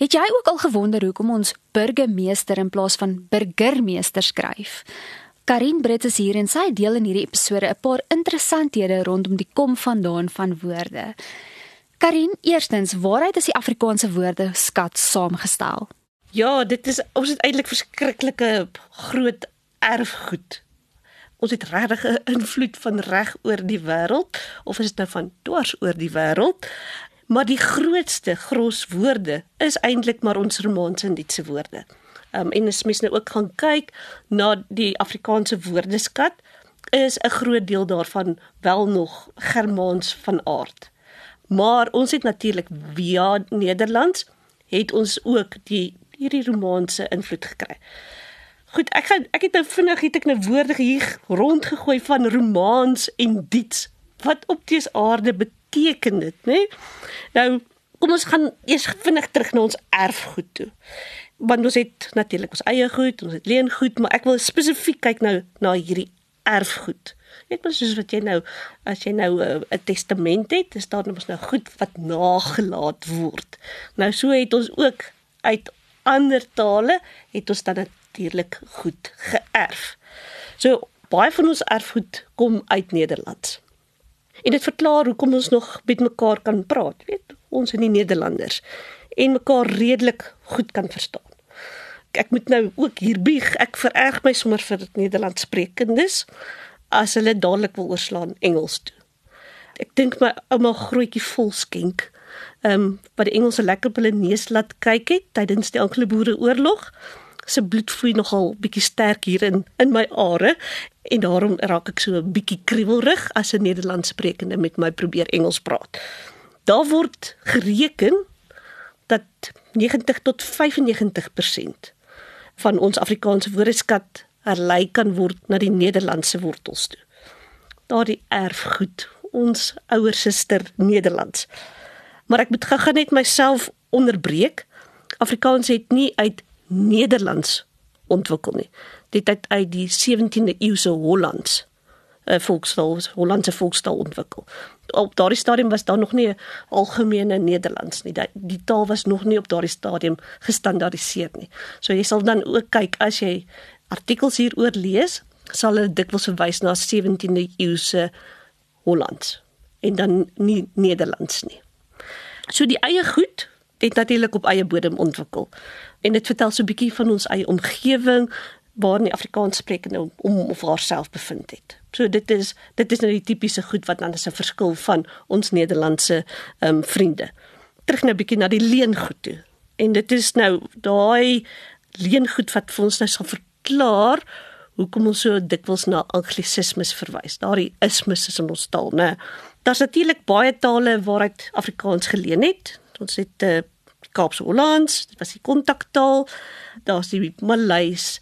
Het jy ook al gewonder hoekom ons burgemeester in plaas van burgermeester skryf? Karin Brett is hier en sy deel in hierdie episode 'n paar interessanthede rondom die kom vandaan van woorde. Karin, eerstens, waaruit is die Afrikaanse woorde skat saamgestel? Ja, dit is ons het eintlik verskriklike groot erfgoed. Ons het regtig 'n invloed van reg oor die wêreld of is dit nou van dwars oor die wêreld? Maar die grootste gros woorde is eintlik maar ons Romaanse en Duitse woorde. Ehm um, en as mens nou ook gaan kyk na die Afrikaanse woordeskat, is 'n groot deel daarvan wel nog Germaans van aard. Maar ons het natuurlik via Nederlands het ons ook die hierdie Romaanse invloed gekry. Goed, ek gaan ek het nou vinnig het ek nou woorde hier rondgegooi van Romaans en Diets. Wat op dese aarde beteken dit, né? Nou, kom ons gaan eers vinnig terug na ons erfgoed toe. Want ons het natuurlik ons eie goed, ons het leengoed, maar ek wil spesifiek kyk nou na hierdie erfgoed. Net mos soos wat jy nou as jy nou eh, 'n uh, testament het, is daar mos nou goed wat nagelaat word. Nou so het ons ook uit ander tale het ons dan natuurlik goed geërf. So baie van ons erfgoed kom uit Nederlands. En dit verklaar hoekom ons nog met mekaar kan praat, weet ons in die Nederlanders en mekaar redelik goed kan verstaan. Ek moet nou ook hier bieg, ek vererg my sommer vir dit Nederlands sprekendes as hulle dadelik wil oorslaan Engels toe. Ek dink my ouma grootjie vol skenk ehm um, wat die Engelse lekker hulle neus laat kyk het tydens die Anglo-Boereoorlog. Se bloed vloei nogal bietjie sterk hier in in my are en daarom raak ek so 'n bietjie kriewelrig as 'n Nederlands sprekende met my probeer Engels praat. Daar word gereken dat 90 tot 95% van ons Afrikaanse woordeskat herlei kan word na die Nederlandse wortels toe. Daardie erfgoed, ons ouer suster Nederlands maar ek moet gou-gou net myself onderbreek. Afrikaans het nie uit Nederlands ontwikkel nie. Dit het uit die 17de eeu se Hollands 'n uh, volkstaal, Hollandse volkstaal ontwikkel. Op daardie stadium was daar nog nie 'n algemene Nederlands nie. Die, die taal was nog nie op daardie stadium gestandaardiseer nie. So jy sal dan ook kyk as jy artikels hieroor lees, sal hulle dikwels verwys na 17de eeu se Hollands en dan nie Nederlands nie. So die eie goed het natuurlik op eie bodem ontwikkel. En dit vertel so 'n bietjie van ons eie omgewing waar die Afrikaans sprekende om of haarself bevind het. So dit is dit is nou die tipiese goed wat dan is 'n verskil van ons Nederlandse ehm um, vriende. Terug nou 'n bietjie na die leengoed toe. En dit is nou daai leengoed wat vir ons nou sal verklaar hoekom ons so dikwels na anglisismes verwys. Daardie ismes is in ons taal, né? Daar's natuurlik baie tale waaruit Afrikaans geleen het. Ons het uh, Kaapse Hollands, dit was die kontaktaal. Daar's die Maleis,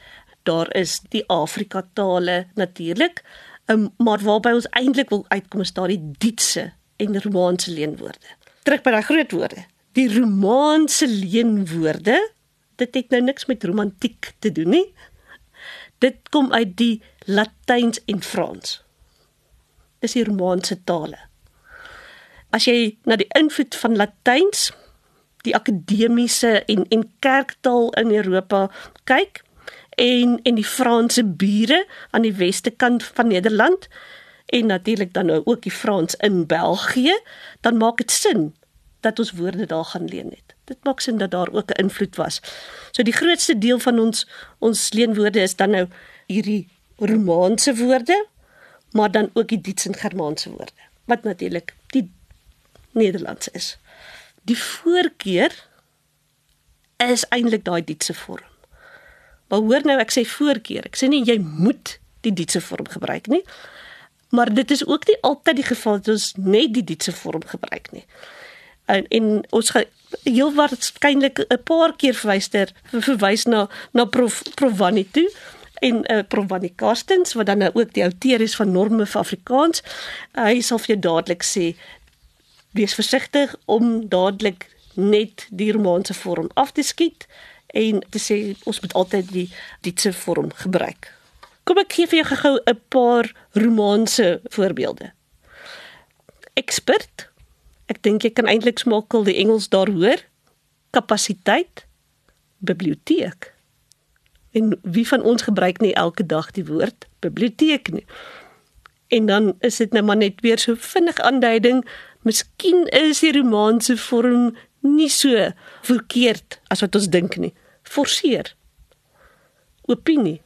daar is die Afrika tale natuurlik. Um, maar waarby ons eintlik wil uitkom is daardie Duitse en Romaanse leenwoorde. Terug by daai groot woorde. Die Romaanse leenwoorde, dit het nou niks met romantiek te doen nie. Dit kom uit die Latyns en Frans. Dis die Romaanse tale as jy na die invloed van Latyns, die akademiese en en kerktaal in Europa kyk en en die Franse bure aan die weste kant van Nederland en natuurlik dan nou ook die Frans in België, dan maak dit sin dat ons woorde daar gaan leen het. Dit maak sin dat daar ook 'n invloed was. So die grootste deel van ons ons leenwoorde is dan nou hierdie Romaanse woorde, maar dan ook die Duits en Germaanse woorde. Wat natuurlik die Nederlands is. Die voorkeur is eintlik daai Duitse vorm. Maar hoor nou ek sê voorkeur. Ek sê nie jy moet die Duitse vorm gebruik nie. Maar dit is ook nie altyd die geval dat ons net die Duitse vorm gebruik nie. En en ons gaan heel waarskynlik 'n paar keer verwyster verwys na na prof Provani toe en uh, Provani Karstens wat dan nou ook die outeur is van norme vir Afrikaans. Uh, hy sal vir jou dadelik sê wees versigtig om dadelik net die romaanse vorm af te skiet en te sê ons moet altyd die Duitse vorm gebruik. Kom ek gee vir jou gou 'n paar romaanse voorbeelde. Expert. Ek dink jy kan eintlik smakel die Engels daar hoor. kapasiteit biblioteek. En wie van ons gebruik nie elke dag die woord biblioteek nie? En dan is dit nou maar net weer so vinnig aanduiding, miskien is die romanse vorm nie so verkeerd as wat ons dink nie. Forceer. Opinie.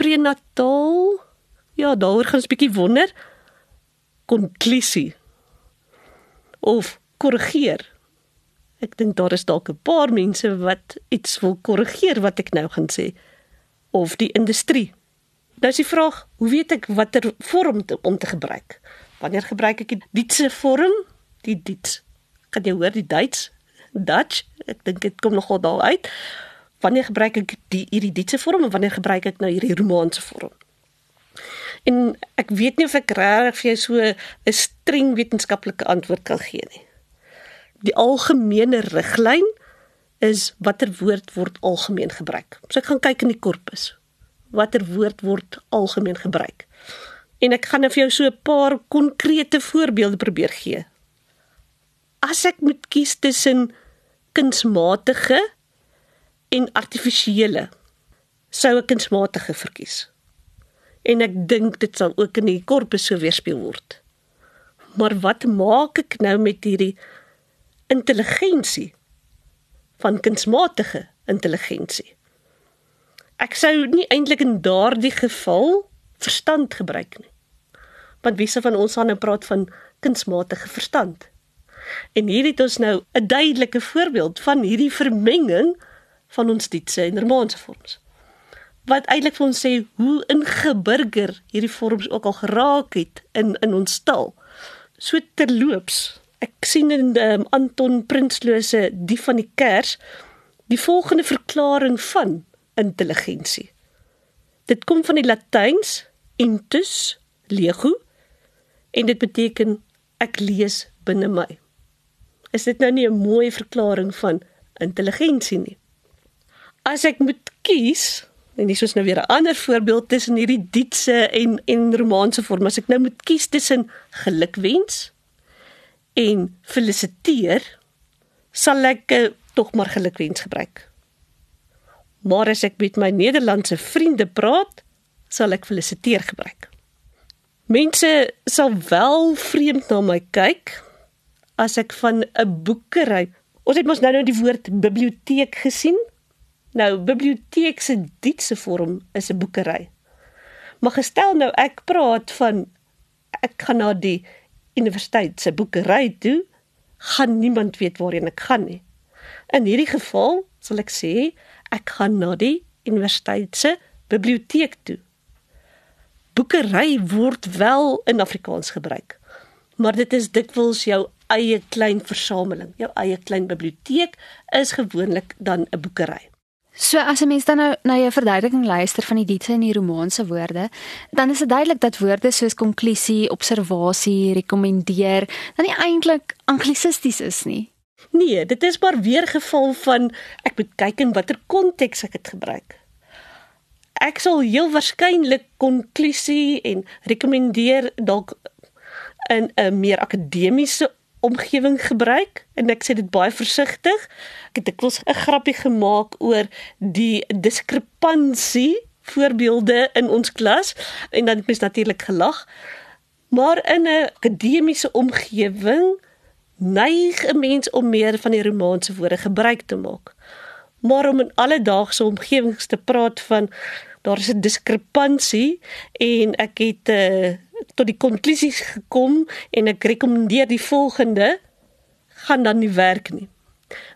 Prenatal. Ja, daaroor gaan 'n bietjie wonder. Konklusie. Of korrigeer. Ek dink daar is dalk 'n paar mense wat iets wil korrigeer wat ek nou gaan sê of die industrie. Nou is die vraag, hoe weet ek watter vorm te, om te gebruik? Wanneer gebruik ek die Duitse vorm? Die Duits. Kan jy hoor die Duits? Dutch. Ek dink dit kom nogal daar uit. Wanneer gebruik ek die hierdie Duitse vorm en wanneer gebruik ek nou hierdie Romaanse vorm? En ek weet nie of ek regtig vir jou so 'n streng wetenskaplike antwoord kan gee nie die algemene riglyn is watter woord word algemeen gebruik. So ek gaan kyk in die korpus. Watter woord word algemeen gebruik? En ek gaan nou vir jou so 'n paar konkrete voorbeelde probeer gee. As ek moet kies tussen kunsmatige en artifisiële, sou ek kunsmatige verkies. En ek dink dit sal ook in die korpus so weerspieël word. Maar wat maak ek nou met hierdie intelligensie van kunsmatige intelligensie. Ek sou nie eintlik in daardie geval verstand gebruik nie. Want wie se van ons gaan nou praat van kunsmatige verstand? En hier het ons nou 'n duidelike voorbeeld van hierdie vermenging van ons Duitse en Romaanse vorms. Wat eintlik vir ons sê hoe ingeburger hierdie vorms ook al geraak het in in ons taal. So terloops ek sien in um, Anton Prinsloo se die van die kers die volgende verklaring van intelligensie. Dit kom van die Latyns intus lego en dit beteken ek lees binne my. Is dit nou nie 'n mooi verklaring van intelligensie nie? As ek moet kies en dis ons nou weer 'n ander voorbeeld tussen hierdie Duitse en en Romaanse vorm as ek nou moet kies tussen gelukwens en feliciteer, sal ek uh, tog maar gelukwens gebruik. Maar as ek met my Nederlandse vriende praat, sal ek feliciteer gebruik. Mense sal wel vreemd na my kyk as ek van 'n boekery. Ons het mos nou nou die woord biblioteek gesien. Nou biblioteek se Duitse vorm is 'n boekery. Maar gestel nou ek praat van ek gaan na die universiteit se boekery toe, gaan niemand weet waarheen ek gaan nie. In hierdie geval sal ek sê ek gaan na die universiteit se biblioteek toe. Boekery word wel in Afrikaans gebruik, maar dit is dikwels jou eie klein versameling. Jou eie klein biblioteek is gewoonlik dan 'n boekery. So as 'n mens dan nou na jou verduideliking luister van die Duitse en die Romaanse woorde, dan is dit duidelik dat woorde soos konklusie, observasie, rekommendeer dan nie eintlik anglisisties is nie. Nee, dit is maar weergeval van ek moet kyk in watter konteks ek dit gebruik. Ek sal heel waarskynlik konklusie en rekommendeer dalk in 'n meer akademiese omgewing gebruik en ek sê dit baie versigtig. Ek het dikwels 'n grappie gemaak oor die diskrepansie voorbeelde in ons klas en dan het mens natuurlik gelag. Maar in 'n akademiese omgewing neig 'n mens om meer van die romaanse woorde gebruik te maak. Maar om in alledaagse omgewings te praat van daar is 'n diskrepansie en ek het uh, tot die konklusies gekom en ek rekommendeer die volgende gaan dan nie werk nie.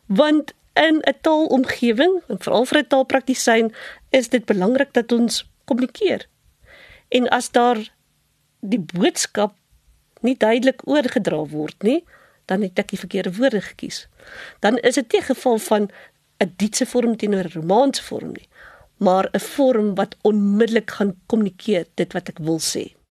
Want in 'n taalomgewing, en veral vir 'n taalpraktisyn, is dit belangrik dat ons kommunikeer. En as daar die boodskap nie duidelik oorgedra word nie, dan het ek die verkeerde woorde gekies. Dan is dit nie geval van 'n Duitse vorm teenoor 'n Romaanse vorm nie, maar 'n vorm wat onmiddellik gaan kommunikeer dit wat ek wil sê.